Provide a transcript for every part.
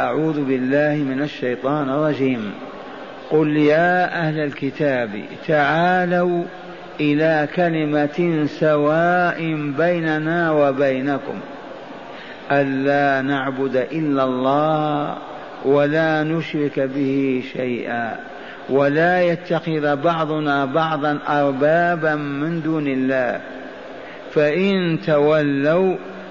أعوذ بالله من الشيطان الرجيم. قل يا أهل الكتاب تعالوا إلى كلمة سواء بيننا وبينكم. ألا نعبد إلا الله ولا نشرك به شيئا ولا يتخذ بعضنا بعضا أربابا من دون الله. فإن تولوا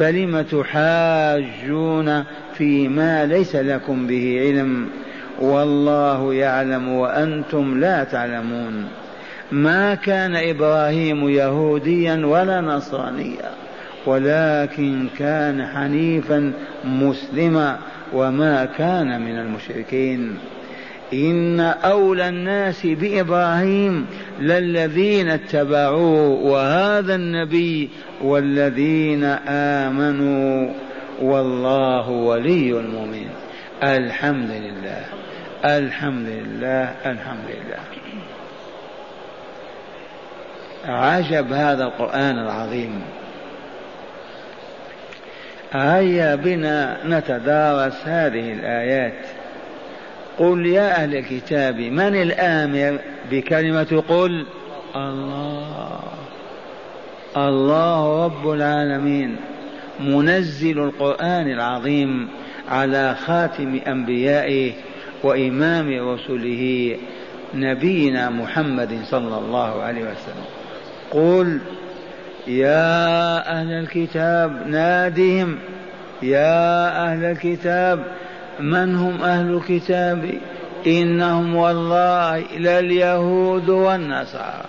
فلم تحاجون فيما ليس لكم به علم؟ والله يعلم وأنتم لا تعلمون. ما كان إبراهيم يهوديا ولا نصرانيا ولكن كان حنيفا مسلما وما كان من المشركين. إن أولى الناس بإبراهيم للذين اتبعوه وهذا النبي والذين آمنوا والله ولي المؤمنين. الحمد لله. الحمد لله. الحمد لله. عجب هذا القرآن العظيم. هيا بنا نتدارس هذه الآيات. قل يا أهل الكتاب من الآمر بكلمة قل؟ الله. الله رب العالمين. منزل القرآن العظيم على خاتم أنبيائه وإمام رسله نبينا محمد صلى الله عليه وسلم. قل يا أهل الكتاب نادهم يا أهل الكتاب من هم أهل الكتاب؟ إنهم والله لليهود والنصارى.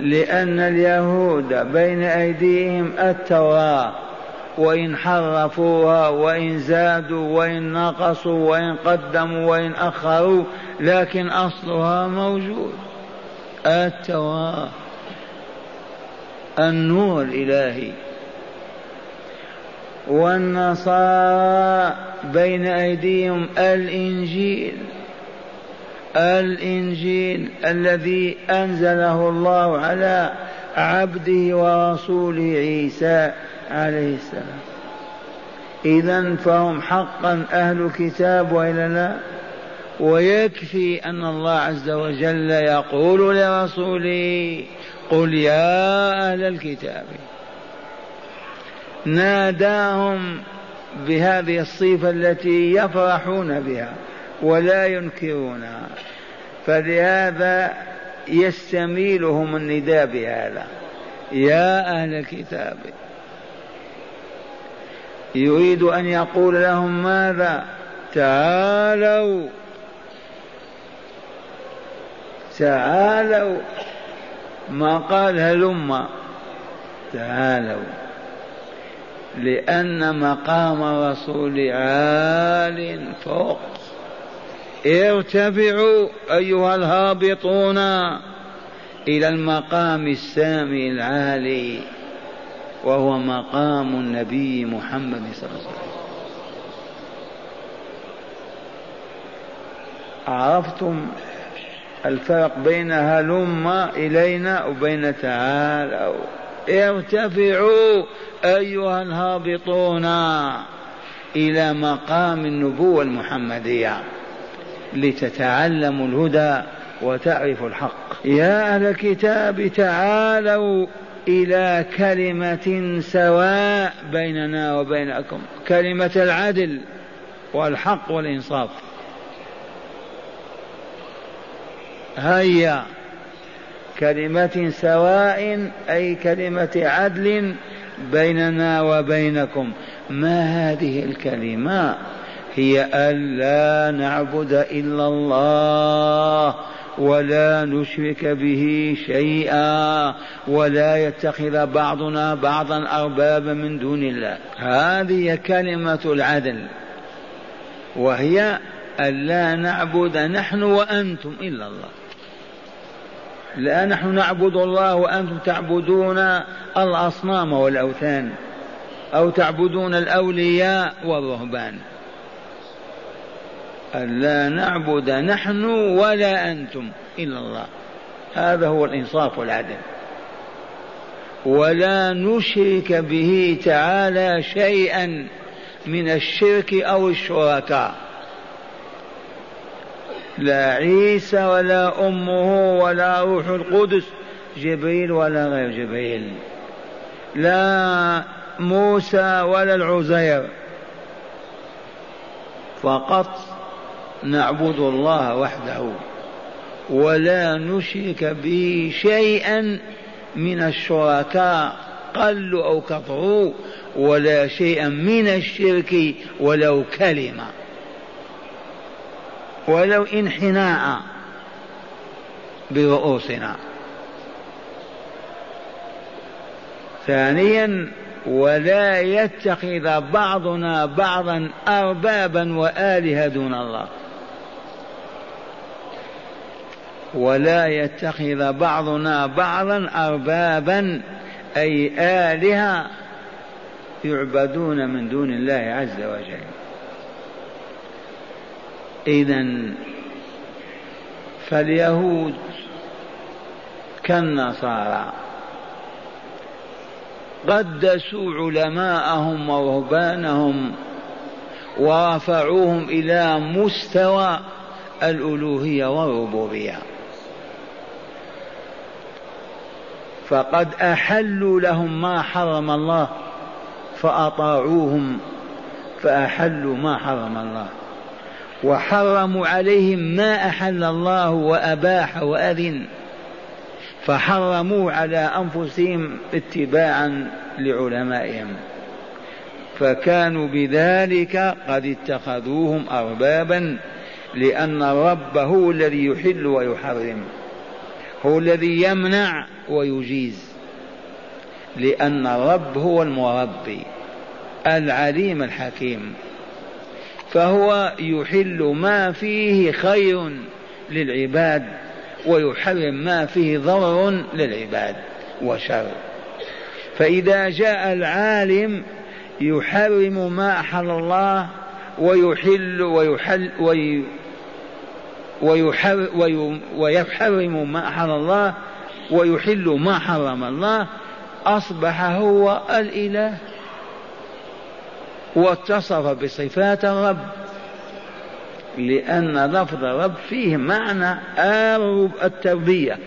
لأن اليهود بين أيديهم التوراة وإن حرفوها وإن زادوا وإن نقصوا وإن قدموا وإن أخروا لكن أصلها موجود. التوراة النور الإلهي. والنصارى بين أيديهم الإنجيل الإنجيل الذي أنزله الله على عبده ورسوله عيسى عليه السلام. إذا فهم حقا أهل كتاب وإلا لا؟ ويكفي أن الله عز وجل يقول لرسوله قل يا أهل الكتاب ناداهم بهذه الصفة التي يفرحون بها ولا ينكرونها فلهذا يستميلهم النداء بهذا. يا أهل الكتاب يريد أن يقول لهم ماذا؟ تعالوا. تعالوا. ما قال هلم. تعالوا. لأن مقام الرسول عال فوق. ارتفعوا أيها الهابطون إلى المقام السامي العالي وهو مقام النبي محمد صلى الله عليه وسلم. عرفتم الفرق بين هلم إلينا وبين تعالوا. ارتفعوا أيها الهابطون إلى مقام النبوة المحمدية لتتعلموا الهدى وتعرفوا الحق. يا أهل الكتاب تعالوا إلى كلمة سواء بيننا وبينكم كلمة العدل والحق والإنصاف. هيا. كلمة سواء أي كلمة عدل بيننا وبينكم. ما هذه الكلمة؟ هي ألا نعبد إلا الله ولا نشرك به شيئا ولا يتخذ بعضنا بعضا أربابا من دون الله. هذه كلمة العدل. وهي ألا نعبد نحن وأنتم إلا الله. لا نحن نعبد الله وأنتم تعبدون الأصنام والأوثان أو تعبدون الأولياء والرهبان. ألا نعبد نحن ولا أنتم إلا الله. هذا هو الإنصاف والعدل. ولا نشرك به تعالى شيئا من الشرك أو الشركاء. لا عيسى ولا أمه ولا روح القدس جبريل ولا غير جبريل. لا موسى ولا العزير. فقط نعبد الله وحده ولا نشرك به شيئا من الشركاء قلوا أو كثروا ولا شيئا من الشرك ولو كلمة. ولو انحناء برؤوسنا. ثانيا ولا يتخذ بعضنا بعضا اربابا وآلهة دون الله. ولا يتخذ بعضنا بعضا اربابا أي آلهة يعبدون من دون الله عز وجل. اذا فاليهود كالنصارى قدسوا علماءهم ورهبانهم ورفعوهم إلى مستوى الألوهية والربوبية. فقد أحلوا لهم ما حرم الله فأطاعوهم فأحلوا ما حرم الله. وحرموا عليهم ما أحل الله وأباح وأذن فحرموا على أنفسهم اتباعا لعلمائهم. فكانوا بذلك قد اتخذوهم اربابا لأن الرب هو الذي يحل ويحرم هو الذي يمنع ويجيز لأن الرب هو المربي العليم الحكيم. فهو يحل ما فيه خير للعباد ويحرم ما فيه ضرر للعباد وشر. فإذا جاء العالم يحرم ما أحل الله ويحل ويحل وي ويحر ويحرم ما أحل الله ويحل ما حرم الله أصبح هو الإله. واتصف بصفات الرب لأن لفظ رب فيه معنى التربية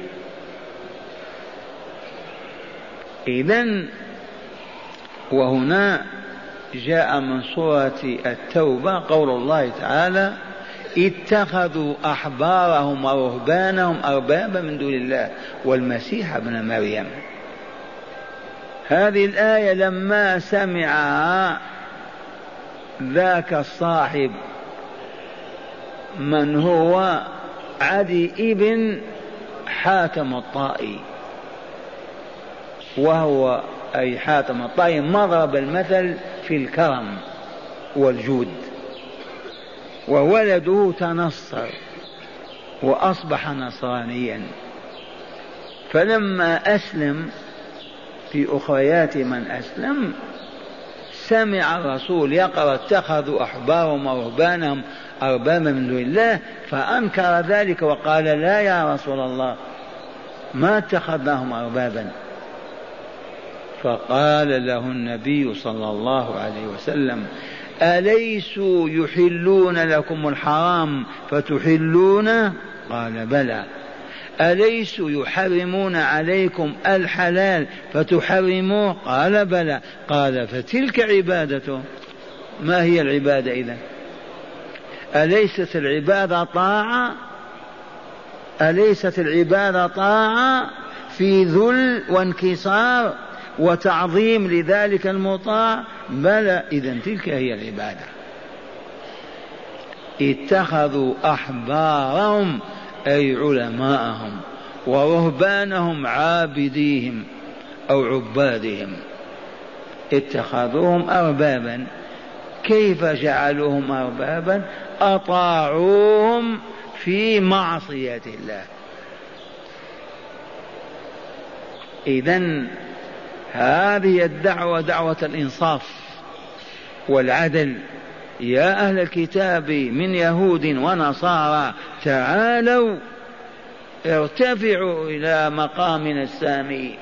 إذا وهنا جاء من سورة التوبة قول الله تعالى اتخذوا أحبارهم ورهبانهم أربابا من دون الله والمسيح ابن مريم. هذه الآية لما سمعها ذاك الصاحب من هو عدي ابن حاتم الطائي وهو أي حاتم الطائي مضرب المثل في الكرم والجود وولده تنصر وأصبح نصرانيا فلما أسلم في أخريات من أسلم سمع الرسول يقرأ اتخذوا أحبارهم ورهبانهم أربابا من دون الله فأنكر ذلك وقال لا يا رسول الله ما اتخذناهم أربابا. فقال له النبي صلى الله عليه وسلم أليسوا يحلون لكم الحرام فتحلون؟ قال بلى. أليسوا يحرمون عليكم الحلال فتحرموه؟ قال بلى. قال فتلك عبادته. ما هي العبادة إذا أليست العبادة طاعة؟ أليست العبادة طاعة في ذل وانكسار وتعظيم لذلك المطاع؟ بلى. إذا تلك هي العبادة. اتخذوا أحبارهم أي علماءهم ورهبانهم عابديهم أو عبادهم. اتخذوهم أربابا. كيف جعلوهم أربابا؟ أطاعوهم في معصية الله. إذا هذه الدعوة دعوة الإنصاف والعدل. يا أهل الكتاب من يهود ونصارى تعالوا ارتفعوا إلى مقامنا السامي.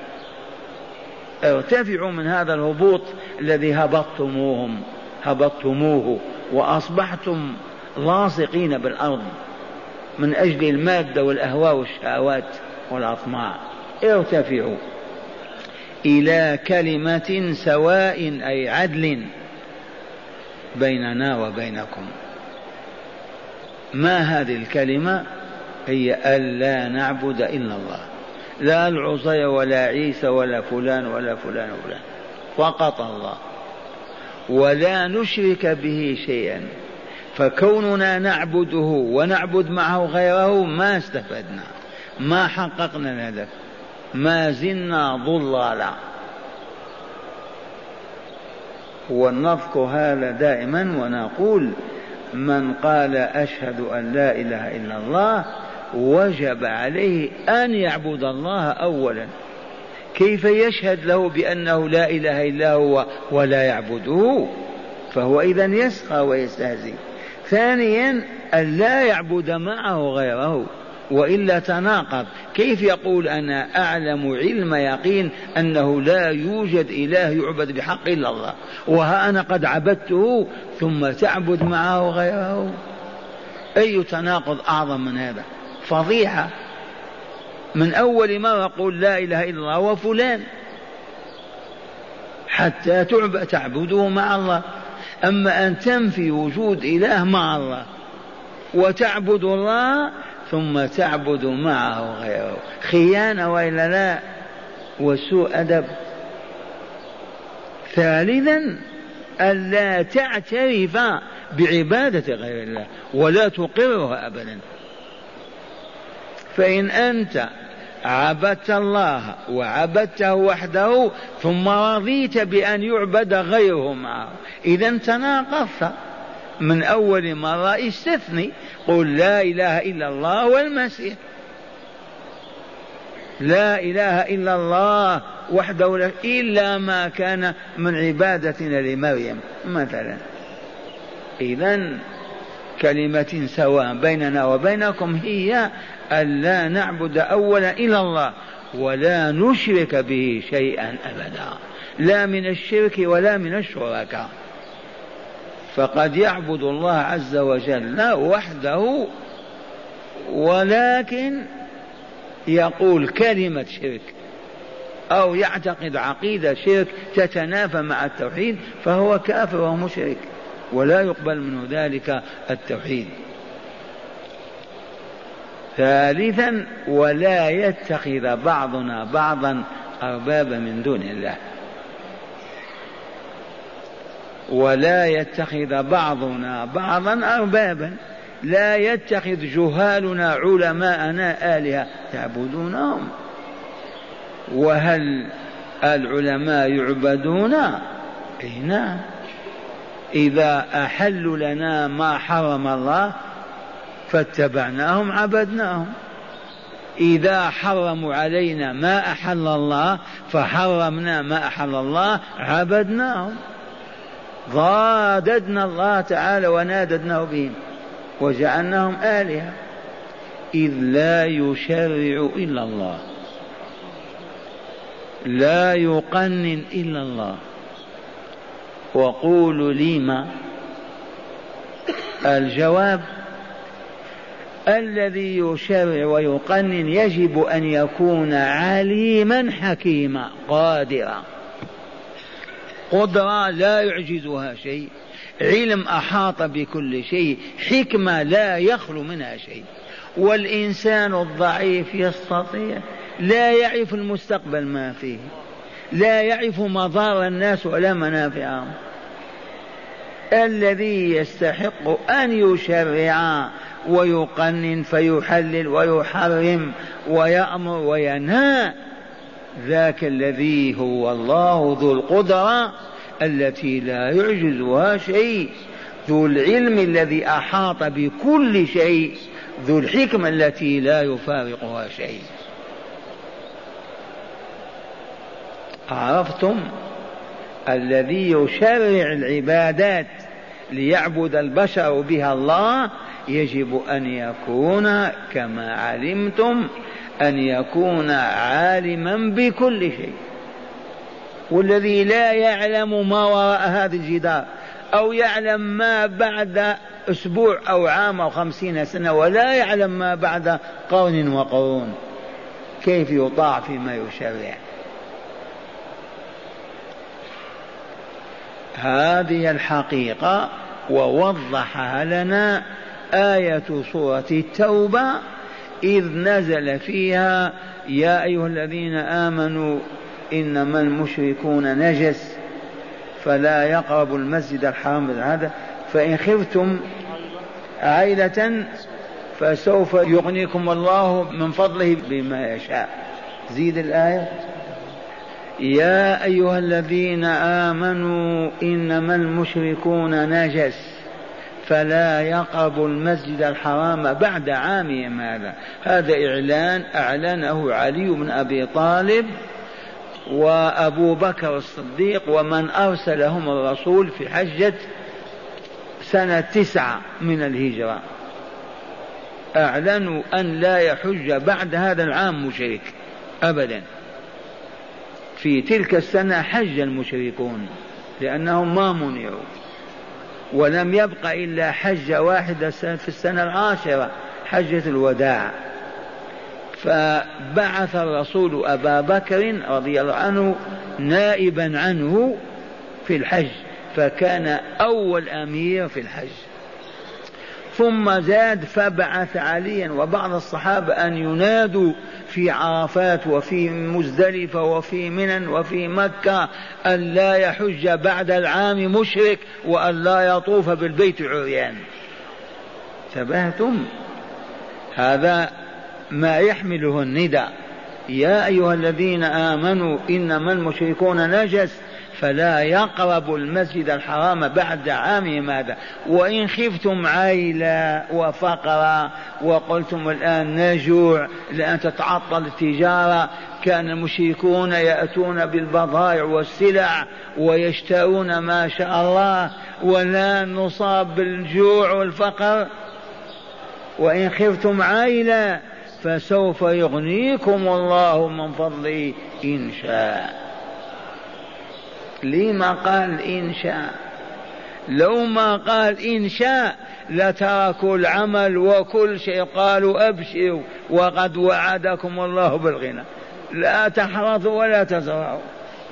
ارتفعوا من هذا الهبوط الذي هبطتموهم هبطتموه وأصبحتم لاصقين بالأرض من أجل المادة والأهواء والشهوات والأطماع. ارتفعوا إلى كلمة سواء أي عدل. بيننا وبينكم. ما هذه الكلمة؟ هي ألا نعبد إلا الله. لا العزي ولا عيسى ولا فلان ولا فلان وفلان فقط الله. ولا نشرك به شيئا. فكوننا نعبده ونعبد معه غيره ما استفدنا. ما حققنا الهدف ما زلنا ضلالا. ونذكر هذا دائما ونقول من قال أشهد أن لا إله إلا الله وجب عليه أن يعبد الله أولا. كيف يشهد له بأنه لا إله إلا هو ولا يعبده؟ فهو إذا يسخى ويستهزئ. ثانيا أن لا يعبد معه غيره. وإلا تناقض. كيف يقول أنا أعلم علم يقين أنه لا يوجد إله يعبد بحق إلا الله؟ وها أنا قد عبدته ثم تعبد معه غيره؟ أي تناقض أعظم من هذا؟ فضيحة. من أول مره قل لا إله إلا الله وفلان حتى تعبد تعبده مع الله. أما أن تنفي وجود إله مع الله وتعبد الله ثم تعبد معه غيره. خيانة وإلا لا؟ وسوء أدب. ثالثا ألا تعترف بعبادة غير الله ولا تقرها أبدا. فإن أنت عبدت الله وعبدته وحده ثم رضيت بأن يعبد غيره معه إذا تناقضت. من أول مرة استثني قل لا إله إلا الله والمسيح. لا إله إلا الله وحده لا إلا ما كان من عبادتنا لمريم مثلا. إذا كلمة سواء بيننا وبينكم هي ألا نعبد أولا إلا الله ولا نشرك به شيئا أبدا. لا من الشرك ولا من الشركاء. فقد يعبد الله عز وجل وحده ولكن يقول كلمة شرك أو يعتقد عقيدة شرك تتنافى مع التوحيد فهو كافر ومشرك ولا يقبل منه ذلك التوحيد. ثالثا ولا يتخذ بعضنا بعضا أربابا من دون الله. ولا يتخذ بعضنا بعضا أربابا. لا يتخذ جهالنا علماءنا آلهة. تعبدونهم. وهل العلماء يعبدون؟ أي نعم. إذا أحلوا لنا ما حرم الله فاتبعناهم عبدناهم. إذا حرموا علينا ما أحل الله فحرمنا ما أحل الله عبدناهم. ضاددنا الله تعالى وناددناه بهم وجعلناهم آلهة. إذ لا يشرع إلا الله. لا يقنن إلا الله. وقولوا لما؟ الجواب الذي يشرع ويقنن يجب أن يكون عليما حكيما قادرا. قدرة لا يعجزها شيء. علم أحاط بكل شيء. حكمة لا يخلو منها شيء. والإنسان الضعيف يستطيع. لا يعرف المستقبل ما فيه. لا يعرف مضار الناس ولا منافعهم. الذي يستحق أن يشرع ويقنن فيحلل ويحرم ويأمر وينهى ذاك الذي هو الله ذو القدرة التي لا يعجزها شيء. ذو العلم الذي أحاط بكل شيء. ذو الحكمة التي لا يفارقها شيء. عرفتم؟ الذي يشرع العبادات ليعبد البشر بها الله يجب أن يكون كما علمتم. أن يكون عالما بكل شيء. والذي لا يعلم ما وراء هذا الجدار أو يعلم ما بعد أسبوع أو عام أو خمسين سنة ولا يعلم ما بعد قرن وقرون. كيف يطاع فيما يشرع؟ هذه الحقيقة ووضحها لنا آية سورة التوبة إذ نزل فيها يا أيها الذين آمنوا إنما المشركون نجس فلا يقربوا المسجد الحرام هذا. فإن خفتم عيلة فسوف يغنيكم الله من فضله بما يشاء. زيد الآية يا أيها الذين آمنوا إنما المشركون نجس. فلا يقربوا المسجد الحرام بعد عامهم هذا هذا إعلان أعلنه علي بن أبي طالب وأبو بكر الصديق ومن أرسلهم الرسول في حجة سنة تسعة من الهجرة. أعلنوا أن لا يحج بعد هذا العام مشرك أبدا. في تلك السنة حج المشركون لأنهم ما منعوا. ولم يبق إلا حجة واحدة في السنة العاشرة حجة الوداع. فبعث الرسول أبا بكر رضي الله عنه نائبا عنه في الحج فكان أول أمير في الحج. ثم زاد فبعث عليا وبعض الصحابة أن ينادوا في عرفات وفي مزدلفة وفي منن وفي مكة أن لا يحج بعد العام مشرك وأن لا يطوف بالبيت عريان. انتبهتم؟ هذا ما يحمله النداء. يا أيها الذين آمنوا إنما المشركون نجس. فلا يقربوا المسجد الحرام بعد عامهم هذا وإن خفتم عيلا وفقرا وقلتم الآن نجوع لأن تتعطل التجارة كان المشركون يأتون بالبضائع والسلع ويشترون ما شاء الله ولا نصاب بالجوع والفقر. وإن خفتم عيلا فسوف يغنيكم الله من فضله إن شاء. لما قال إن شاء. لو ما قال إن شاء لتركوا العمل وكل شيء. قالوا أبشروا وقد وعدكم الله بالغنى. لا تحرثوا ولا تزرعوا.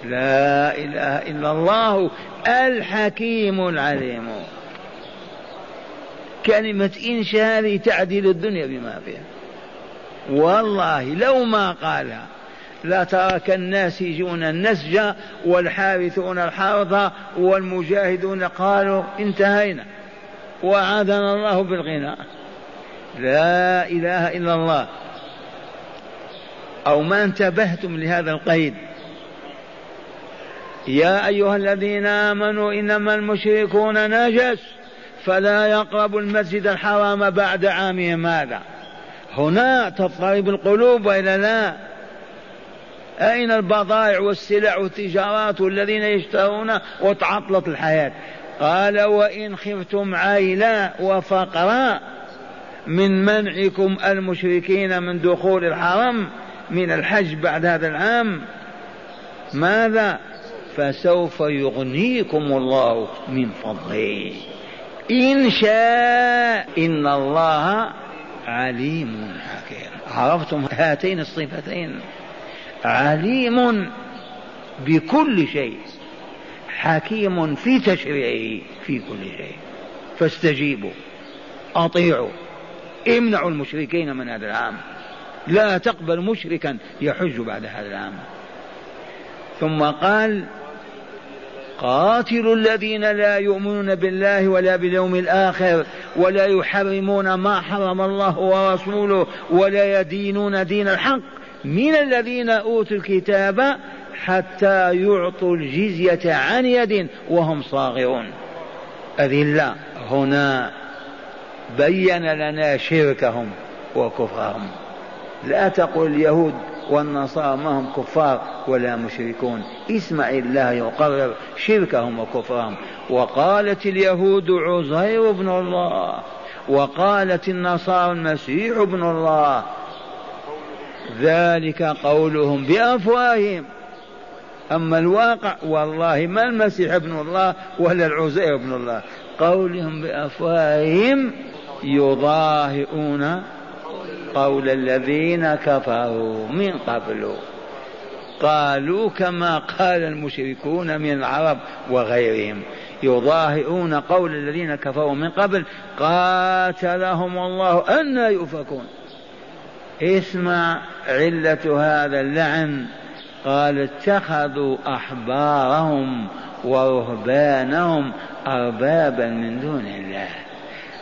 لا إله إلا الله الحكيم العليم. كلمة إن شاء هذه تعديل الدنيا بما فيها. والله لو ما قالها لا ترك الناس يجون النسج والحارثون الحرث والمجاهدون قالوا انتهينا. وعادنا الله بالغنى. لا إله إلا الله. أو ما انتبهتم لهذا القيد. يا أيها الذين آمنوا إنما المشركون نجس. فلا يقربوا المسجد الحرام بعد عامهم هذا. هنا تضطرب القلوب وإلا لا؟ أين البضائع والسلع والتجارات والذين يشترون وتعطلت الحياة؟ قال وإن خفتم عيلا وفقرا من منعكم المشركين من دخول الحرم من الحج بعد هذا العام. ماذا؟ فسوف يغنيكم الله من فضله. إن شاء إن الله عليم حكيم. عرفتم هاتين الصفتين؟ عليم بكل شيء حكيم في تشريعه في كل شيء. فاستجيبوا أطيعوا امنعوا المشركين من هذا العام. لا تقبل مشركا يحج بعد هذا العام. ثم قال قاتلوا الذين لا يؤمنون بالله ولا باليوم الآخر ولا يحرمون ما حرم الله ورسوله ولا يدينون دين الحق. من الذين أوتوا الكتاب حتى يعطوا الجزية عن يد وهم صاغرون. أذلة هنا بين لنا شركهم وكفرهم لا تقل اليهود والنصارى ما هم كفار ولا مشركون. اسمع الله يقرر شركهم وكفرهم وقالت اليهود عزير بن الله وقالت النصارى المسيح ابن الله ذلك قولهم بأفواههم. أما الواقع والله ما المسيح ابن الله ولا العزير ابن الله. قولهم بأفواههم يضاهئون قول الذين كفروا من قبل. قالوا كما قال المشركون من العرب وغيرهم. يضاهئون قول الذين كفروا من قبل. قاتلهم الله أن يؤفكون. اسمع علة هذا اللعن. قال اتخذوا أحبارهم ورهبانهم أربابا من دون الله.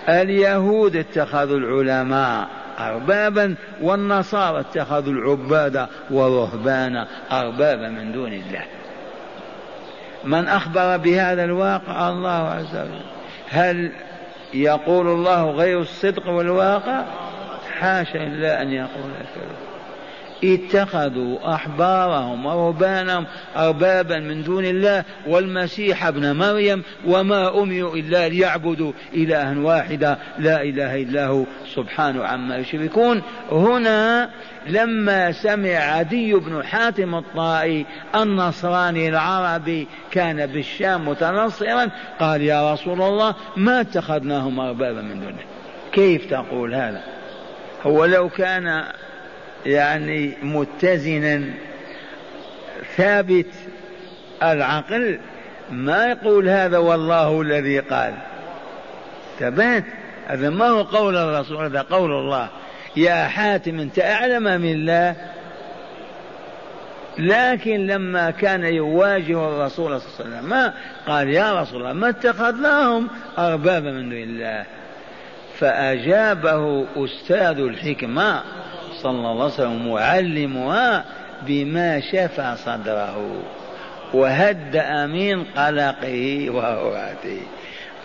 اليهود اتخذوا العلماء أربابا والنصارى اتخذوا العباد والرهبان أربابا من دون الله. من أخبر بهذا الواقع؟ الله عز وجل. هل يقول الله غير الصدق والواقع؟ حاشا إلا أن يقول كذا اتخذوا أحبارهم ورهبانهم أربابا من دون الله والمسيح ابن مريم وما أمروا إلا ليعبدوا إلها واحدا لا إله إلا هو. سبحانه عما يشركون. هنا لما سمع عدي بن حاتم الطائي النصراني العربي كان بالشام متنصرا قال يا رسول الله ما اتخذناهم أربابا من دونه كيف تقول هذا؟ هو لو كان يعني متزنا ثابت العقل ما يقول هذا والله الذي قال. ثبات هذا ما هو قول الرسول هذا قول الله. يا حاتم أنت أعلم من الله؟ لكن لما كان يواجه الرسول صلى الله عليه وسلم قال يا رسول الله ما اتخذناهم أربابا من دون الله. فأجابه أستاذ الحكمة صلى الله عليه وسلم معلمها بما شفى صدره وهدأ من قلقه وهواته.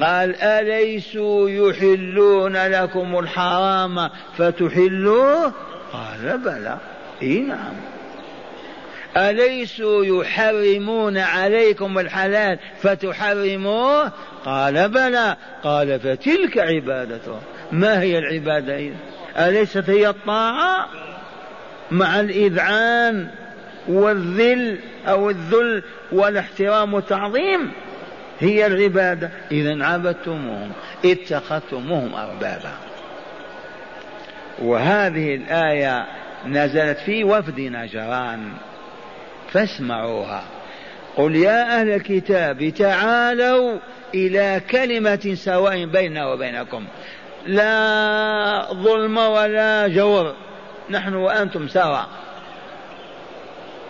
قال أليسوا يحلون لكم الحرام فتحلوه؟ قال بلى. إي نعم. أليسوا يحرمون عليكم الحلال فتحرموه؟ قال بلى. قال فتلك عبادته. ما هي العبادة إذن؟ أليست هي الطاعة؟ مع الإذعان والذل أو الذل والاحترام والتعظيم هي العبادة. إذا عبدتموهم اتخذتموهم أربابا. وهذه الآية نزلت في وفد نجران فاسمعوها. قل يا أهل الكتاب تعالوا إلى كلمة سواء بيننا وبينكم. لا ظلم ولا جور. نحن وأنتم سواء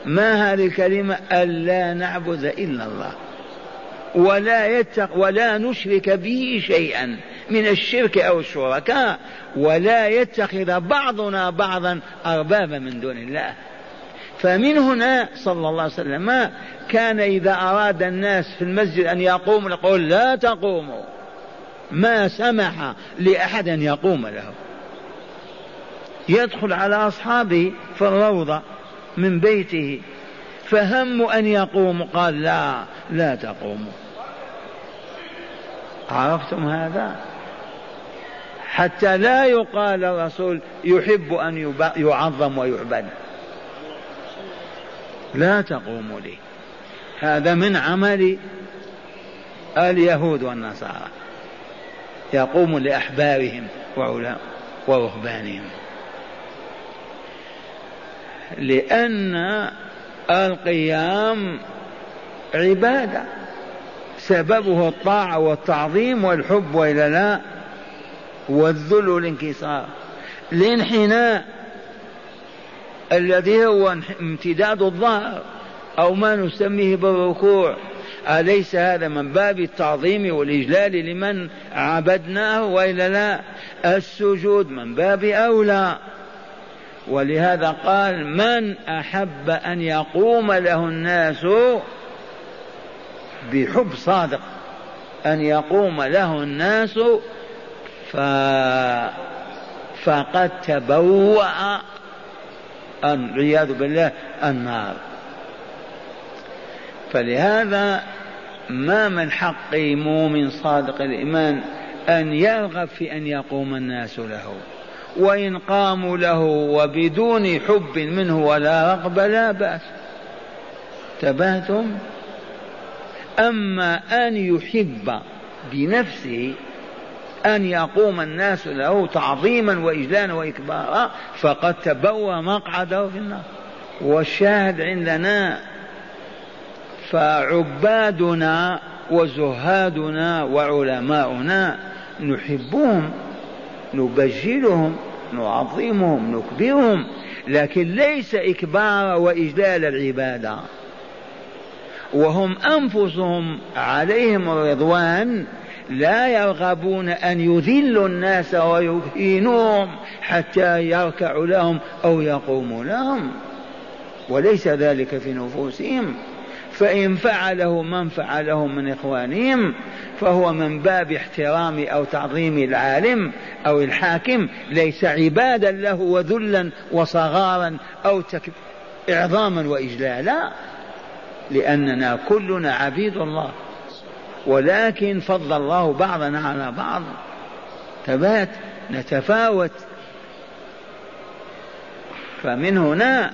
ما هذه الكلمة؟ ألا نعبد إلا الله. ولا يتق ولا نشرك به شيئا من الشرك أو الشركاء. ولا يتخذ بعضنا بعضا أربابا من دون الله. فمن هنا صلى الله عليه وسلم كان إذا أراد الناس في المسجد أن يقوموا يقول لا تقوموا. ما سمح لأحد أن يقوم له. يدخل على أصحابه في الروضة من بيته فهم أن يقوموا قال لا لا تقوموا. عرفتم هذا؟ حتى لا يقال الرسول يحب أن يعظم ويعبد. لا تقوموا لي. هذا من عمل اليهود والنصارى. يقوم لأحبارهم ورهبانهم. لأن القيام عبادة. سببه الطاعة والتعظيم والحب وإلا لا والذل والانكسار. الانحناء الذي هو امتداد الظهر أو ما نسميه بالركوع. أليس هذا من باب التعظيم والإجلال لمن عبدناه وإلا لا؟ السجود من باب أولى. ولهذا قال من أحب أن يقوم له الناس بحب صادق أن يقوم له الناس ف... فقد تبوأ العياذ بالله النار. فلهذا ما من حق مؤمن صادق الإيمان أن يرغب في أن يقوم الناس له وإن قاموا له وبدون حب منه ولا رغبة لا بأس. تبهتم أما أن يحب بنفسه أن يقوم الناس له تعظيما وإجلالا وإكبارا فقد تبوى مقعده في النار. والشاهد عندنا فعبادنا وزهادنا وعلماؤنا نحبهم نبجلهم نعظمهم نكبرهم لكن ليس إكبار وإجلال العبادة. وهم أنفسهم عليهم الرضوان لا يرغبون أن يذلوا الناس ويهينوهم حتى يركعوا لهم أو يقوموا لهم. وليس ذلك في نفوسهم. فإن فعله من فعله من إخوانهم فهو من باب احترام أو تعظيم العالم أو الحاكم. ليس عبادا له وذلا وصغارا أو تك... إعظاما وإجلالا لأننا كلنا عبيد الله. ولكن فضل الله بعضنا على بعض. ثبات نتفاوت. فمن هنا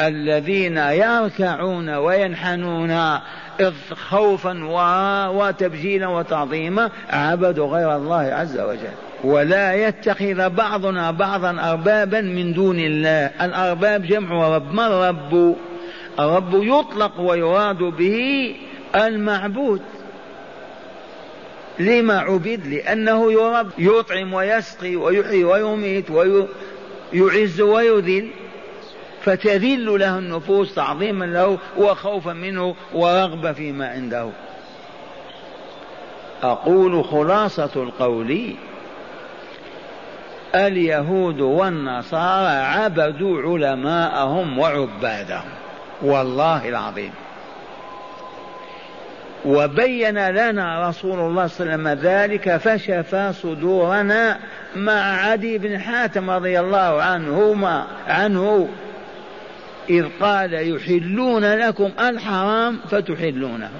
الذين يركعون وينحنون خوفا وتبجيلا وتعظيما عبدوا غير الله عز وجل. ولا يتخذ بعضنا بعضا أربابا من دون الله. الأرباب جمع رب. ما الرب؟ الرب يطلق ويراد به المعبود. لما عبد لأنه يرب يطعم ويسقي ويحيي ويميت ويعز ويذل فتذل له النفوس تعظيما له وخوفا منه ورغبة فيما عنده. أقول خلاصة القول اليهود والنصارى عبدوا علماءهم وعبادهم والله العظيم. وبين لنا رسول الله صلى الله عليه وسلم ذلك فشفى صدورنا مع عدي بن حاتم رضي الله عنهما عنه. إذ قال يحلون لكم الحرام فتحلونه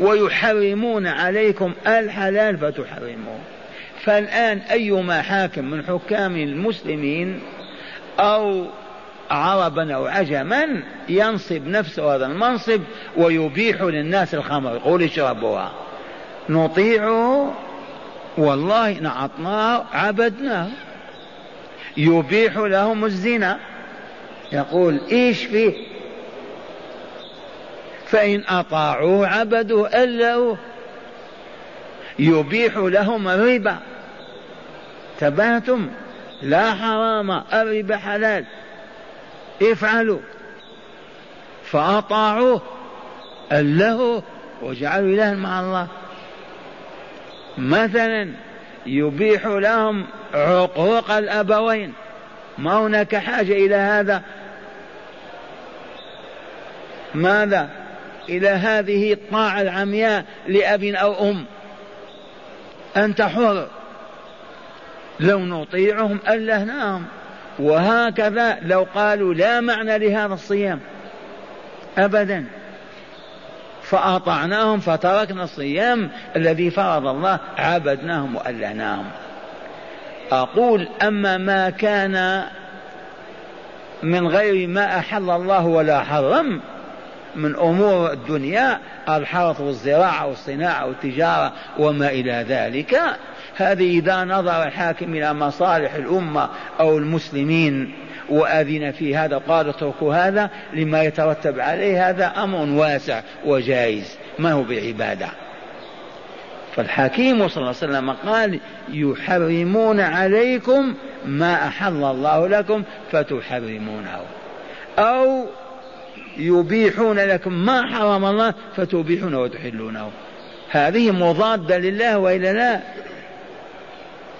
ويحرمون عليكم الحلال فتحرمون فالآن أيما حاكم من حكام المسلمين أو عربا أو عجما ينصب نفسه هذا المنصب ويبيح للناس الخمر. يقول اشربوها. نطيعه والله نعطناه عبدناه يبيح لهم الزنا. يقول إيش فيه؟ فإن أطاعوه عبدوه ألوه يبيح لهم الربا. تباتم لا حرام. الربا حلال. افعلوا. فأطاعوه ألهوا وجعلوا إلها مع الله. مثلا يبيح لهم عقوق الأبوين. ما هناك حاجة إلى هذا؟ ماذا؟ إلى هذه الطاعة العمياء لأب أو أم. أنت حر. لو نطيعهم ألهناهم. وهكذا لو قالوا لا معنى لهذا الصيام أبدا. فأطعناهم فتركنا الصيام الذي فرض الله عبدناهم وألهناهم. أقول أما ما كان من غير ما أحل الله ولا حرم من أمور الدنيا الحرث والزراعة والصناعة والتجارة وما إلى ذلك هذه إذا نظر الحاكم إلى مصالح الأمة أو المسلمين وأذن في هذا قال اتركوا هذا لما يترتب عليه هذا أمر واسع وجائز ما هو بعبادة. فالحكيم صلى الله عليه وسلم قال يحرمون عليكم ما أحل الله لكم فتحرمونه. أو يبيحون لكم ما حرم الله فتبيحونه وتحلونه. هذه مضادة لله وإلا لا؟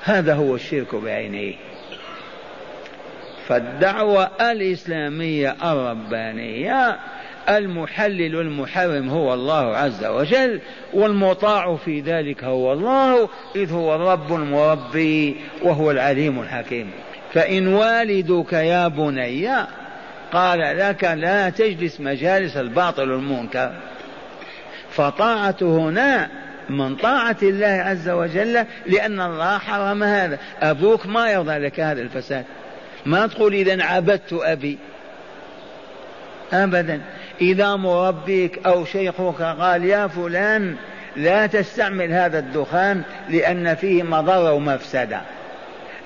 هذا هو الشرك بعينه فالدعوة الإسلامية الربانية المحلل والمحرم هو الله عز وجل والمطاع في ذلك هو الله إذ هو الرب المربي وهو العليم الحكيم. فإن والدك يا بني قال لك لا تجلس مجالس الباطل والمنكر. فطاعة هنا من طاعة الله عز وجل لأن الله حرم هذا. أبوك ما يرضى لك هذا الفساد. ما تقول إذا عبدت أبي. أبدا. إذا مربيك أو شيخك قال يا فلان لا تستعمل هذا الدخان لأن فيه مضرة ومفسدة.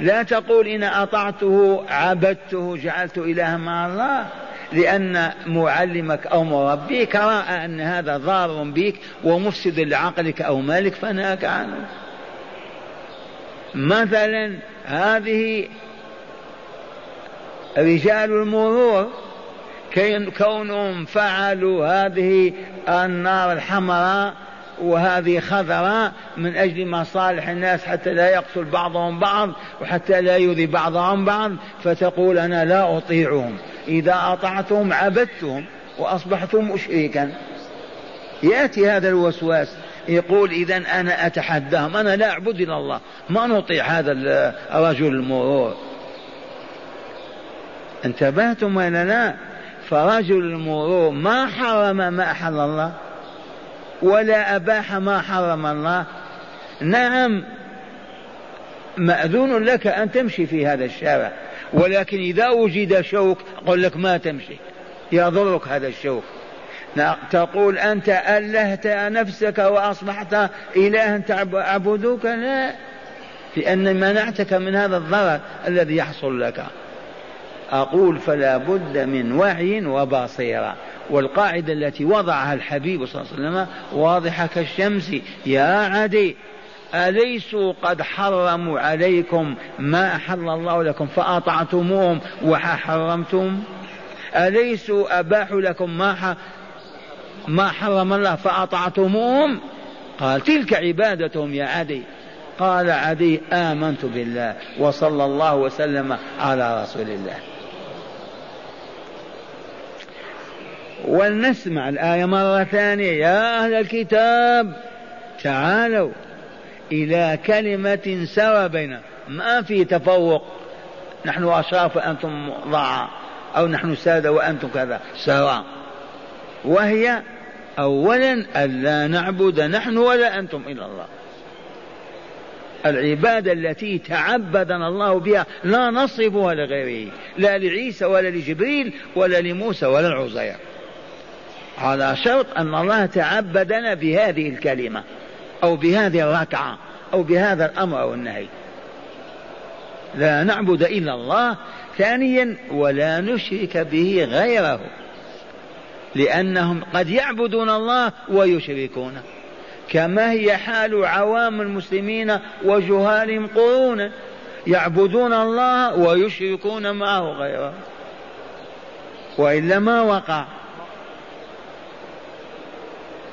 لا تقول إن أطعته عبدته جعلت إلها مع الله. لأن معلمك أو مربيك رأى أن هذا ضار بك ومفسد لعقلك أو مالك فنهاك عنه. مثلا هذه رجال المرور كونهم فعلوا هذه النار الحمراء وهذه خضراء من أجل مصالح الناس حتى لا يقتل بعضهم بعض وحتى لا يؤذي بعضهم بعض فتقول أنا لا أطيعهم. إذا أطعتهم عبدتهم وأصبحتم مشركا. يأتي هذا الوسواس يقول إذا أنا أتحداهم أنا لا أعبد إلا الله ما نطيع هذا الرجل المرور. انتبهتم ولا لا؟ فرجل المرور ما حرم ما أحل الله ولا أباح ما حرم الله. نعم مأذون لك أن تمشي في هذا الشارع. ولكن إذا وجد شوك أقول لك ما تمشي. يضرك هذا الشوك. تقول أنت ألهت نفسك وأصبحت إلها تعبدك لا. لأن منعتك من هذا الضرر الذي يحصل لك. أقول فلا بد من وعي وبصيرة. والقاعدة التي وضعها الحبيب صلى الله عليه وسلم واضحة كالشمس. يا عدي أليسوا قد حرموا عليكم ما أحل الله لكم فأطعتموهم وحرمتم أليسوا أباحوا لكم ما ما حرم الله فأطعتموهم؟ قال تلك عبادتهم يا عدي. قال عدي آمنت بالله وصلى الله وسلم على رسول الله. ولنسمع الآية مرة ثانية. يا أهل الكتاب تعالوا. إلى كلمة سوى بيننا. ما في تفوق. نحن أشراف وأنتم ضعاء. أو نحن سادة وأنتم كذا. سواء. وهي أولا ألا نعبد نحن ولا أنتم إلا الله. العبادة التي تعبدنا الله بها لا نصرفها لغيره. لا لعيسى ولا لجبريل ولا لموسى ولا العزير. على شرط أن الله تعبدنا بهذه الكلمة. أو بهذه الركعة أو بهذا الأمر أو النهي. لا نعبد إلا الله ثانيا ولا نشرك به غيره لأنهم قد يعبدون الله ويشركون كما هي حال عوام المسلمين وجهالهم قرونا يعبدون الله ويشركون معه غيره. وإلا ما وقع؟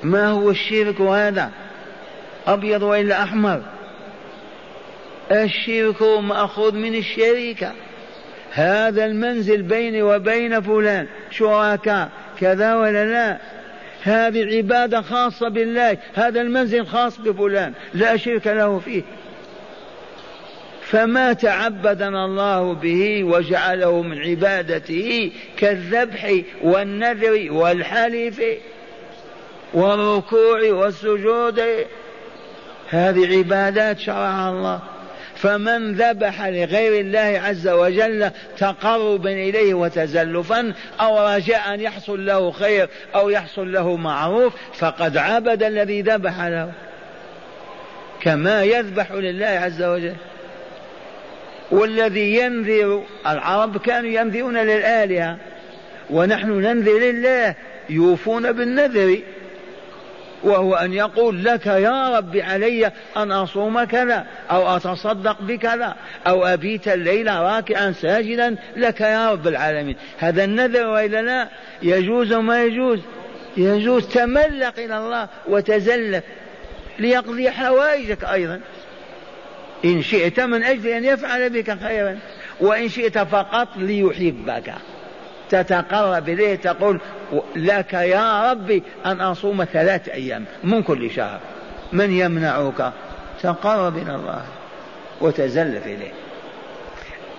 ما هو الشرك هذا؟ أبيض وإلا أحمر. الشرك مأخوذ من الشركة. هذا المنزل بيني وبين فلان. شركاء كذا ولا لا. هذه عبادة خاصة بالله. هذا المنزل خاص بفلان. لا شرك له فيه. فما تعبدنا الله به وجعله من عبادته كالذبح والنذر والحلف والركوع والسجود. هذه عبادات شرعها الله. فمن ذبح لغير الله عز وجل تقربا إليه وتزلفا أو رجاء أن يحصل له خير أو يحصل له معروف فقد عبد الذي ذبح له. كما يذبح لله عز وجل. والذي ينذر العرب كانوا ينذرون للآلهة ونحن ننذر لله يوفون بالنذر. وهو أن يقول لك يا رب علي أن أصوم كذا أو أتصدق بكذا أو أبيت الليل راكعا ساجدا لك يا رب العالمين. هذا النذر وإلا لا؟ يجوز وما يجوز؟ يجوز تملق إلى الله وتزلف ليقضي حوائجك أيضا. إن شئت من أجل أن يفعل بك خيرا وإن شئت فقط ليحبك. تتقرب إليه تقول لك يا ربي أن أصوم ثلاث أيام من كل شهر من يمنعك؟ تقرب إلى الله وتزلف إليه.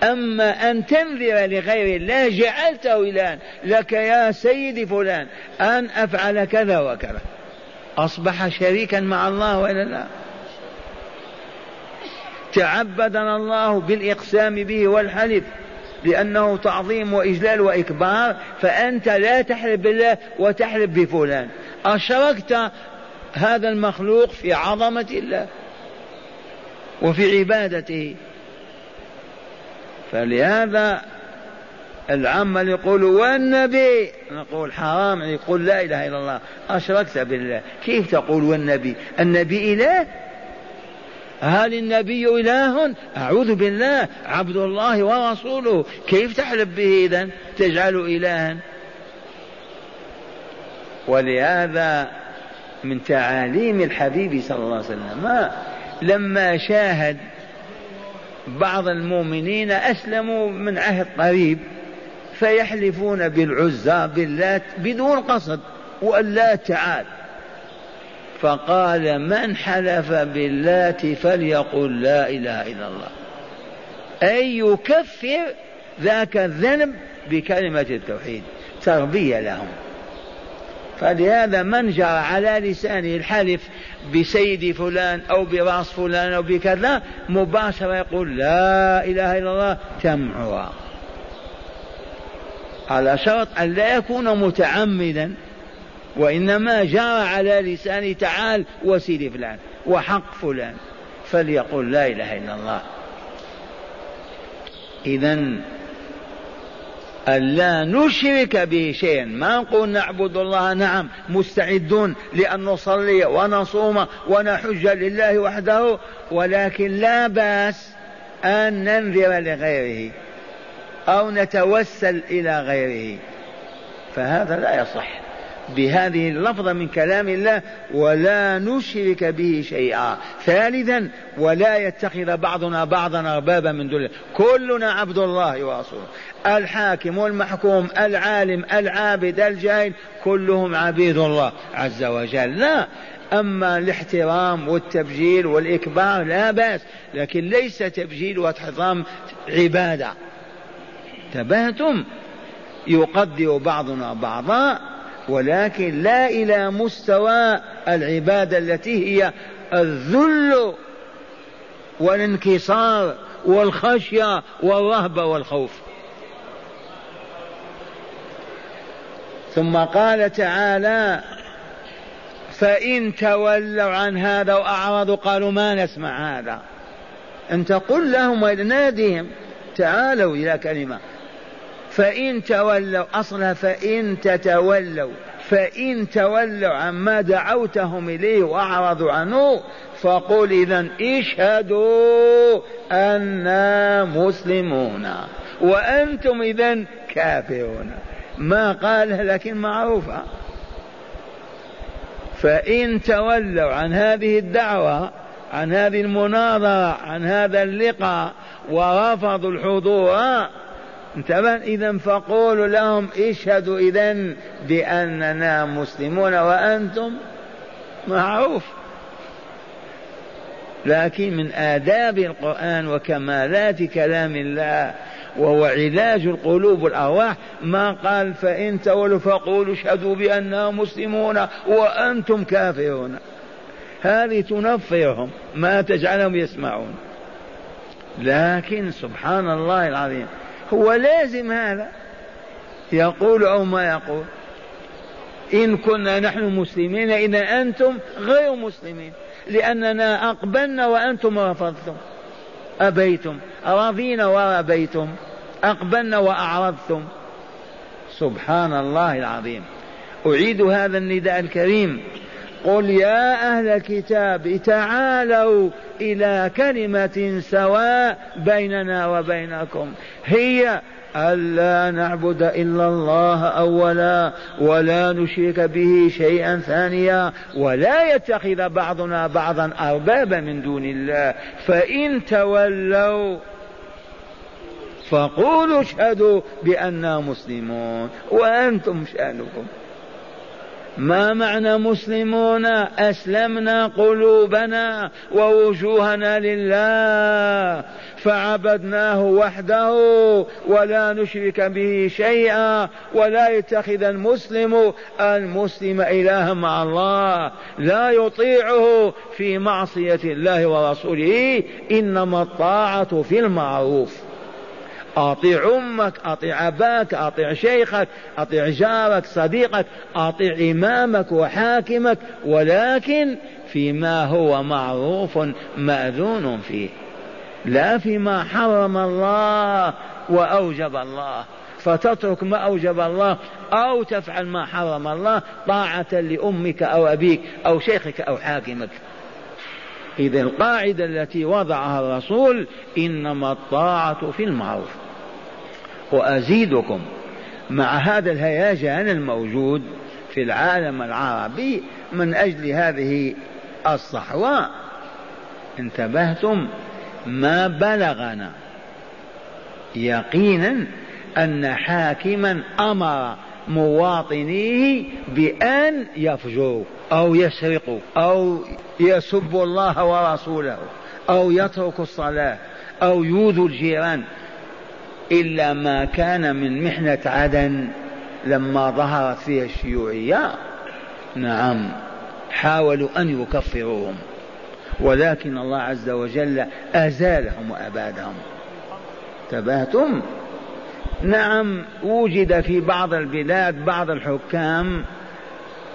أما أن تنذر لغير الله جعلته إلها لك يا سيدي فلان أن أفعل كذا وكذا. أصبح شريكا مع الله وإلا لا تعبدنا الله بالإقسام به والحلف. لأنه تعظيم وإجلال وإكبار فأنت لا تحلف بالله وتحلف بفلان. أشركت هذا المخلوق في عظمة الله وفي عبادته. فلهذا العمل يقول والنبي نقول حرام يقول لا إله إلا الله. أشركت بالله. كيف تقول والنبي؟ النبي إله هل النبي إله؟ أعوذ بالله عبد الله ورسوله. كيف تحلف به إذا؟ تجعله إلها. ولهذا من تعاليم الحبيب صلى الله عليه وسلم ما لما شاهد بعض المؤمنين أسلموا من عهد قريب فيحلفون بالعزى باللات بدون قصد واللات تعال. فقال من حلف باللات فليقل لا إله إلا الله. أي يكفر ذاك الذنب بكلمة التوحيد. تربية لهم. فلهذا من جرى على لسانه الحلف بسيد فلان أو براس فلان أو بكذا مباشرة يقول لا إله إلا الله تمعها على شرط أن لا يكون متعمدا وإنما جرى على لسانه تعال وسيد فلان وحق فلان فليقول لا إله إلا الله. إذا ألا نشرك به شيئا. ما نقول نعبد الله؟ نعم مستعدون لأن نصلي ونصوم ونحج لله وحده ولكن لا بأس أن ننذر لغيره أو نتوسل إلى غيره فهذا لا يصح. بهذه اللفظة من كلام الله ولا نشرك به شيئا. ثالثا ولا يتخذ بعضنا بعضا أربابا من دون كلنا عبد الله ورسوله. الحاكم والمحكوم العالم العابد الجاهل كلهم عبيد الله عز وجل. لا. أما الاحترام والتبجيل والإكبار لا بأس لكن ليس تبجيل واحترام عبادة. تبهتم يقدر بعضنا بعضا ولكن لا إلى مستوى العبادة التي هي الذل والانكسار والخشية والرهبة والخوف. ثم قال تعالى فإن تولوا عن هذا وأعرضوا قالوا ما نسمع هذا. أنت قل لهم ونادهم تعالوا إلى كلمة. فإن تولوا أصلا فإن تتولوا فإن تولوا عما دعوتهم إليه وأعرضوا عنه فقل إذا اشهدوا أنا مسلمون وأنتم إذا كافرون. ما قالها لكن معروفة. فإن تولوا عن هذه الدعوة عن هذه المناظرة عن هذا اللقاء ورفضوا الحضور انتبه إذا فقولوا لهم اشهدوا إذا بأننا مسلمون وأنتم معروف. لكن من آداب القرآن وكمالات كلام الله وهو علاج القلوب والأرواح ما قال فإن تولوا فقولوا اشهدوا بأننا مسلمون وأنتم كافرون. هذه تنفرهم ما تجعلهم يسمعون. لكن سبحان الله العظيم هو لازم هذا. يقول أو ما يقول. إن كنا نحن مسلمين إذا أنتم غير مسلمين. لأننا أقبلنا وأنتم رفضتم. أبيتم. رضينا وأبيتم. أقبلنا وأعرضتم. سبحان الله العظيم. أعيد هذا النداء الكريم. قل يا أهل الكتاب تعالوا إلى كلمة سواء بيننا وبينكم. هي ألا نعبد إلا الله أولا ولا نشرك به شيئا ثانيا ولا يتخذ بعضنا بعضا أربابا من دون الله. فإن تولوا فقولوا اشهدوا بأننا مسلمون وأنتم شأنكم. ما معنى مسلمون؟ أسلمنا قلوبنا ووجوهنا لله. فعبدناه وحده ولا نشرك به شيئا ولا يتخذ المسلم المسلم إلها مع الله. لا يطيعه في معصية الله ورسوله إنما الطاعة في المعروف. أطيع أمك أطيع أباك أطيع شيخك أطيع جارك صديقك أطيع إمامك وحاكمك ولكن فيما هو معروف مأذون فيه. لا فيما حرم الله وأوجب الله. فتترك ما أوجب الله أو تفعل ما حرم الله طاعة لأمك أو أبيك أو شيخك أو حاكمك. إذا القاعدة التي وضعها الرسول إنما الطاعة في المعروف. وأزيدكم مع هذا الهيجان الموجود في العالم العربي من أجل هذه الصحوة انتبهتم ما بلغنا. يقينا أن حاكما أمر مواطنيه بأن يفجروا أو يسرقوا أو يسبوا الله ورسوله أو يتركوا الصلاة أو يؤذوا الجيران. إلا ما كان من محنة عدن لما ظهرت فيها الشيوعية. نعم. حاولوا أن يكفروهم. ولكن الله عز وجل أزالهم وأبادهم. تبهتم نعم. وجد في بعض البلاد بعض الحكام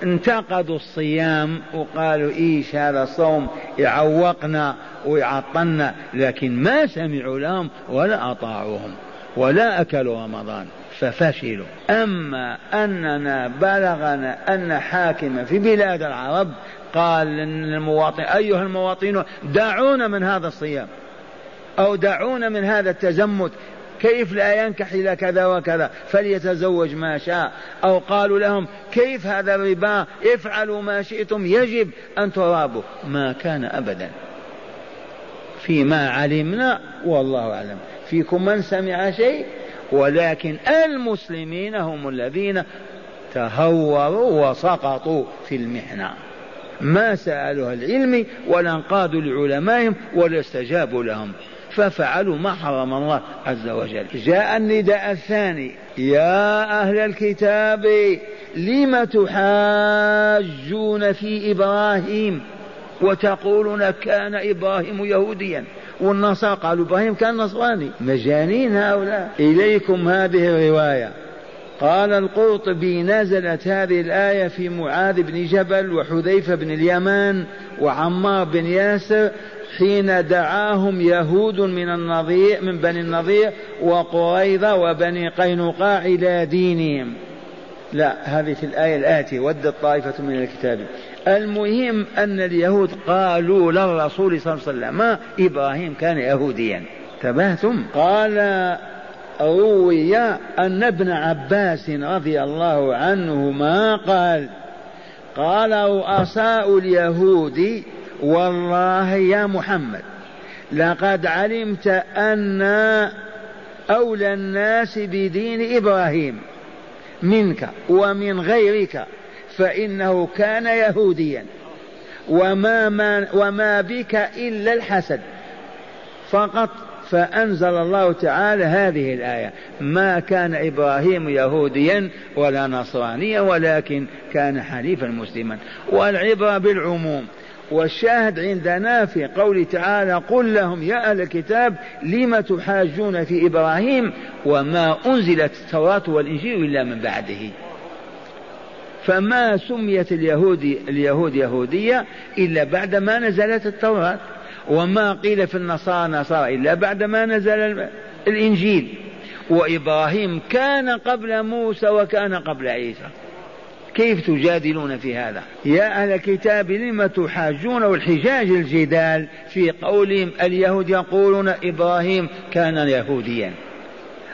انتقدوا الصيام وقالوا إيش هذا صوم يعوقنا ويعطلنا لكن ما سمعوا لهم ولا أطاعوهم. ولا اكلوا رمضان ففشلوا. أما أننا بلغنا أن حاكما في بلاد العرب قال للمواطن أيها المواطنون دعونا من هذا الصيام أو دعونا من هذا التزمت كيف لا ينكح إلى كذا وكذا فليتزوج ما شاء. أو قالوا لهم كيف هذا الربا؟ افعلوا ما شئتم يجب أن ترابوا. ما كان أبدا. فيما علمنا والله أعلم. فيكم من سمع شيء ولكن المسلمين هم الذين تهوروا وسقطوا في المحنه ما سألوا العلم ولا انقادوا لعلمائهم ولا استجابوا لهم. ففعلوا ما حرم الله عز وجل. جاء النداء الثاني. يا أهل الكتاب لم تحاجون في إبراهيم؟ وتقولون كان إبراهيم يهوديا. والنصارى قالوا إبراهيم كان نصراني. مجانين هؤلاء. إليكم هذه الرواية. قال القرطبي نزلت هذه الآية في معاذ بن جبل وحذيفة بن اليمان وعمار بن ياسر حين دعاهم يهود من النظير من بني النظير وقريظة وبني قينقاع إلى دينهم. لا هذه في الآية الآتية. ودت طائفة من الكتاب. المهم أن اليهود قالوا للرسول صلى الله عليه وسلم ما إبراهيم كان يهوديا. تبهتم قال روي أن ابن عباس رضي الله عنهما قال قال رؤساء اليهود والله يا محمد لقد علمت أن أولى الناس بدين إبراهيم منك ومن غيرك. فإنه كان يهوديا. وما, ما وما بك إلا الحسد. فقط فأنزل الله تعالى هذه الآية ما كان إبراهيم يهوديا ولا نصرانيا ولكن كان حنيفا مسلما. والعبرة بالعموم. والشاهد عندنا في قول تعالى قل لهم يا أهل الكتاب لم تحاجون في إبراهيم؟ وما أنزلت التوراة والإنجيل إلا من بعده. فما سميت اليهود اليهود يهودية إلا بعد ما نزلت التوراة. وما قيل في النصارى نصارى إلا بعدما نزل الإنجيل. وإبراهيم كان قبل موسى وكان قبل عيسى. كيف تجادلون في هذا؟ يا أهل الكتاب لم تحاجون والحجاج الجدال في قولهم اليهود يقولون إبراهيم كان يهوديا.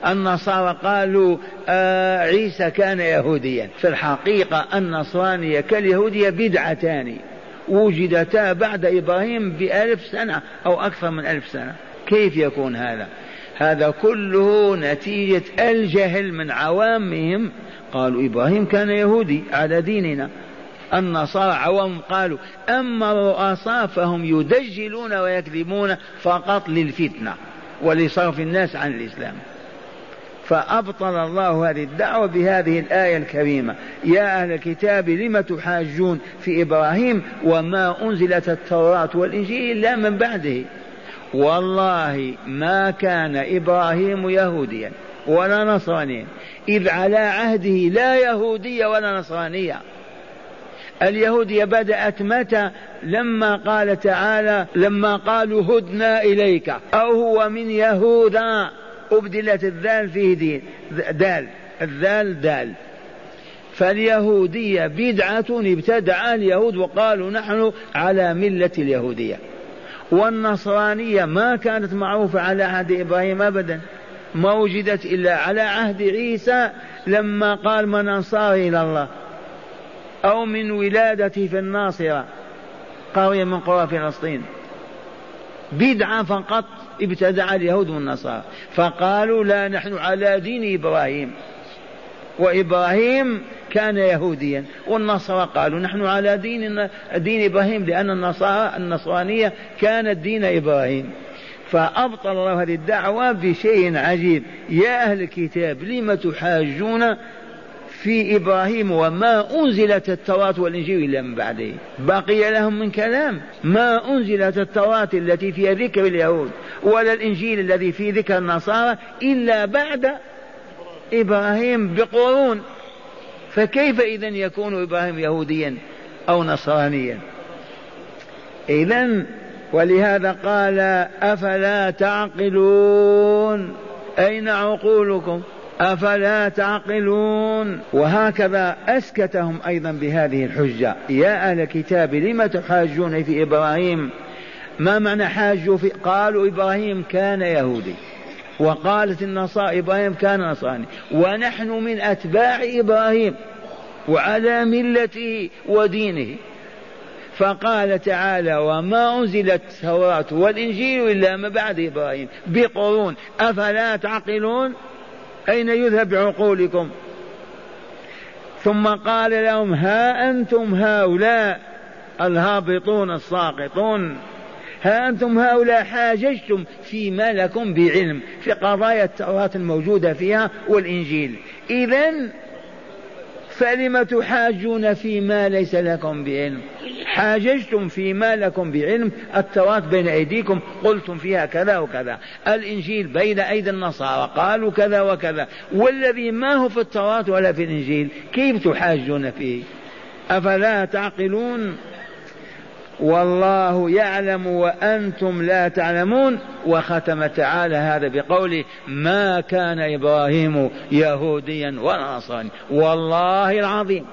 النصارى قالوا آه عيسى كان يهوديا. في الحقيقة النصرانية كاليهودية بدعتان. وجدتا بعد إبراهيم بألف سنة أو أكثر من ألف سنة. كيف يكون هذا؟ هذا كله نتيجة الجهل من عوامهم. قالوا إبراهيم كان يهودي على ديننا. النصارى عوام قالوا أما الرؤساء فهم يدجلون ويكذبون فقط للفتنة ولصرف الناس عن الإسلام. فأبطل الله هذه الدعوة بهذه الآية الكريمة. يا أهل الكتاب لم تحاجون في إبراهيم وما أنزلت التوراة والإنجيل إلا من بعده؟ والله ما كان إبراهيم يهوديا ولا نصرانيا. إذ على عهده لا يهودية ولا نصرانية. اليهودية بدأت متى؟ لما قال تعالى لما قالوا هدنا إليك. أو هو من يهوذا. أبدلت الذال فيه دين. دال. الذال دال. فاليهودية بدعة ابتدع اليهود وقالوا نحن على ملة اليهودية. والنصرانية ما كانت معروفة على عهد إبراهيم أبدا. ما وجدت إلا على عهد عيسى لما قال من أنصار إلى الله. أو من ولادته في الناصرة. قرية من قرى فلسطين. بدعة فقط. ابتدع اليهود والنصارى. فقالوا لا نحن على دين إبراهيم. وإبراهيم كان يهوديا. والنصارى قالوا نحن على دين دين إبراهيم لأن النصارى النصرانية كانت دين إبراهيم. فأبطل الله هذه الدعوة بشيء عجيب. يا أهل الكتاب لم تحاجون في إبراهيم وما أنزلت التوراة والإنجيل إلا من بعده. بقي لهم من كلام. ما أنزلت التوراة التي فيها ذكر اليهود ولا الإنجيل الذي فيه ذكر النصارى إلا بعد إبراهيم بقرون. فكيف إذا يكون إبراهيم يهوديا أو نصرانيا؟ إذا ولهذا قال أفلا تعقلون؟ أين عقولكم؟ أفلا تعقلون؟ وهكذا أسكتهم أيضا بهذه الحجة. يا أهل الكتاب لم تحاجون في إبراهيم؟ ما معنى حاجوا في؟ قالوا إبراهيم كان يهودي وقالت النصارى إبراهيم كان نصراني. ونحن من أتباع إبراهيم وعلى ملته ودينه. فقال تعالى وما أنزلت التوراة والإنجيل إلا ما بعد إبراهيم. بقرون. أفلا تعقلون؟ أين يذهب بعقولكم ثم قال لهم ها أنتم هؤلاء الهابطون الساقطون؟ ها أنتم هؤلاء حاججتم فيما لكم بعلم في قضايا التوراة الموجودة فيها والإنجيل. إذا فلم تحاجون فيما ليس لكم بعلم؟ حاججتم فيما لكم بعلم. التوراة بين أيديكم قلتم فيها كذا وكذا. الإنجيل بين أيدي النصارى قالوا كذا وكذا. والذي ما هو في التوراة ولا في الإنجيل كيف تحاجون فيه؟ أفلا تعقلون؟ والله يعلم وأنتم لا تعلمون. وختم تعالى هذا بقوله ما كان إبراهيم يهوديا ولا نصرانيا. والله العظيم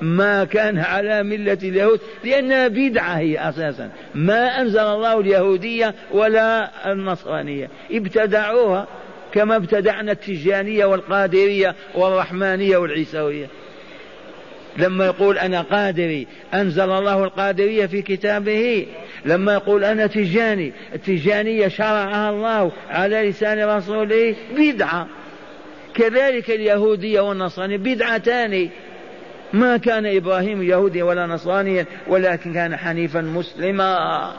ما كان على ملة اليهود لأنها بدعة هي أساسا. ما أنزل الله اليهودية ولا النصرانية. ابتدعوها كما ابتدعنا التجانية والقادرية والرحمانية والعيسوية. لما يقول أنا قادري أنزل الله القادرية في كتابه. لما يقول أنا تجاني التجانية شرعها الله على لسان رسوله بدعة. كذلك اليهودية والنصرانية بدعتان. ما كان إبراهيم يهوديا ولا نصرانيا ولكن كان حنيفا مسلما.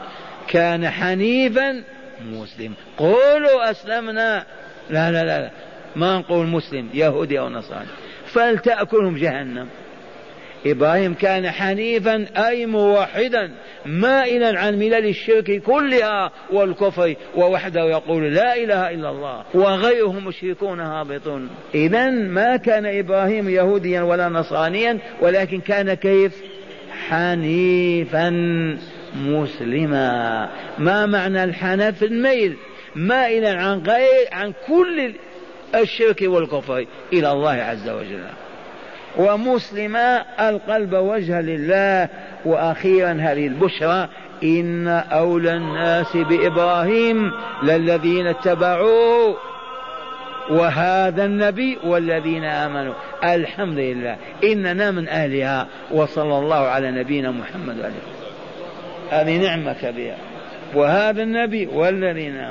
كان حنيفا مسلم قولوا أسلمنا. لا لا لا, لا. ما نقول مسلم يهودي أو نصراني فلتأكلهم جهنم. إبراهيم كان حنيفا أي موحدا مائلا عن ملل الشرك كلها والكفر ووحده يقول لا إله إلا الله وغيرهم مشركون هابطون إذا ما كان إبراهيم يهوديا ولا نصرانيا ولكن كان كيف؟ حنيفا مسلما. ما معنى الحنف؟ الميل. مائلا عن غير عن كل الشرك والكفر إلى الله عز وجل. ومسلما القلب وجه لله وأخيرا هذه البشرى إن أولى الناس بإبراهيم للذين اتبعوه وهذا النبي والذين آمنوا. الحمد لله. إننا من أهلها. وصلى الله على نبينا محمد وعليه هذه نعمة كبيرة. وهذا النبي والذين آمنوا.